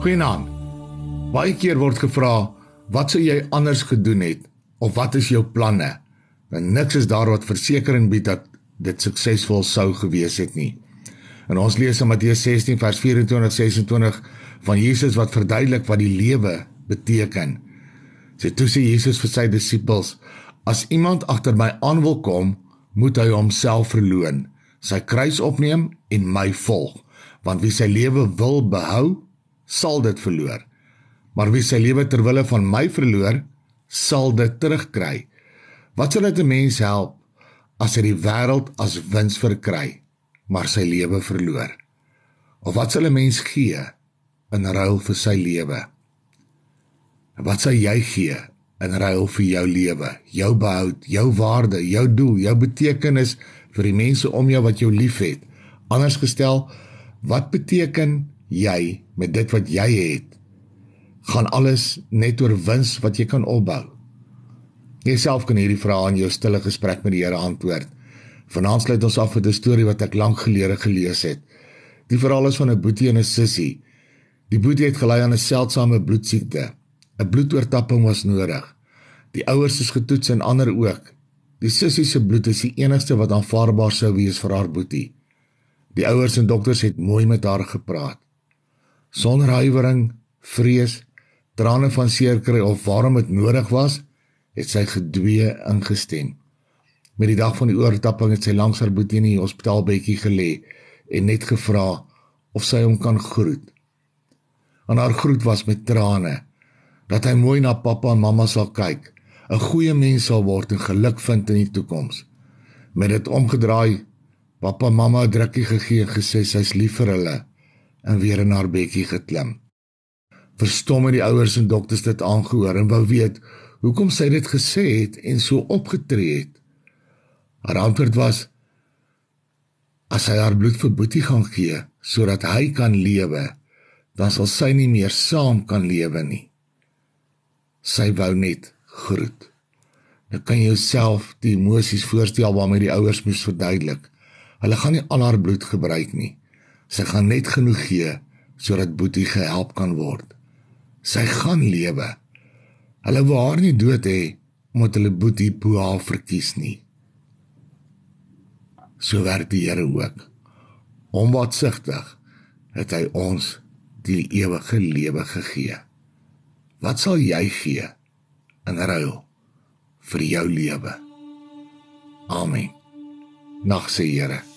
Goeienaand. Baie keer word gevra, wat sou jy anders gedoen het of wat is jou planne? En niks is daar wat versekering bied dat dit suksesvol sou gewees het nie. En ons lees in Matteus 16 vers 24 26 van Jesus wat verduidelik wat die lewe beteken. Sy toe sê Jesus vir sy disippels: As iemand agter my aan wil kom, moet hy homself verloën, sy kruis opneem en my volg. Want wie sy lewe wil behou, sal dit verloor. Maar wie sy lewe ter wille van my verloor, sal dit terugkry. Wat sal dit 'n mens help as hy die wêreld as wins verkry, maar sy lewe verloor? Of wat sal 'n mens gee in ruil vir sy lewe? Wat sal jy gee in ruil vir jou lewe, jou behoud, jou waarde, jou doel, jou betekenis vir die mense om jou wat jou liefhet? Anders gestel, wat beteken jy met dit wat jy het, gaan alles net oor wins wat jy kan opbou. Jy self kan hierdie vrae in jou stille gesprek met die Here antwoord. Vanaand sluit ons af met 'n storie wat ek lank gelede gelees het. Die verhaal is van 'n boetie en 'n sussie. Die boetie het gely aan 'n seldsame bloedsiekte. 'n Bloedoortapping was nodig. Die ouers is getoets en ander ook. Die sussie se bloed is die enigste wat aanvaarbaar sou wees vir haar boetie. Die ouers en dokters het mooi met haar gepraat sonder huiwering, vrees, trane van seerkry of waarom dit nodig was, het sy gedwee ingestem. Met die dag van die oortapping het sy langs haar boetie in die hospitaalbedjie gelê en net gevra of sy hom kan groet. En haar groet was met trane dat hy mooi na pappa en mamma sal kyk, 'n goeie mens sal word en geluk vind in die toekoms. Met dit omgedraai, pappa en mamma 'n drukkie gegee en gesê sy's lief vir hulle en weer in haar bekkie geklim. Verstom het die ouers en dokters dit aangehoor en wou weet hoekom sy dit gesê het en so opgetree het. Haar antwoord was as hy haar bloed vir Boetie gaan gee sodat hy kan lewe, dan sal sy nie meer saam kan lewe nie. Sy wou net groet. Nou kan jy jouself die emosies voorstel waarmee die ouers moes verduidelik. Hulle gaan nie al haar bloed gebruik nie. Sy gaan net genoeg gee sodat Boetie gehelp kan word. Sy gaan lewe. Hulle wou haar nie dood hê omdat hulle Boetie Boa verkies nie. So werk die Here ook. Onwatsigtig het hy ons die ewige lewe gegee. Wat sal jy gee in ruil vir jou lewe? Amen. Nag se Here.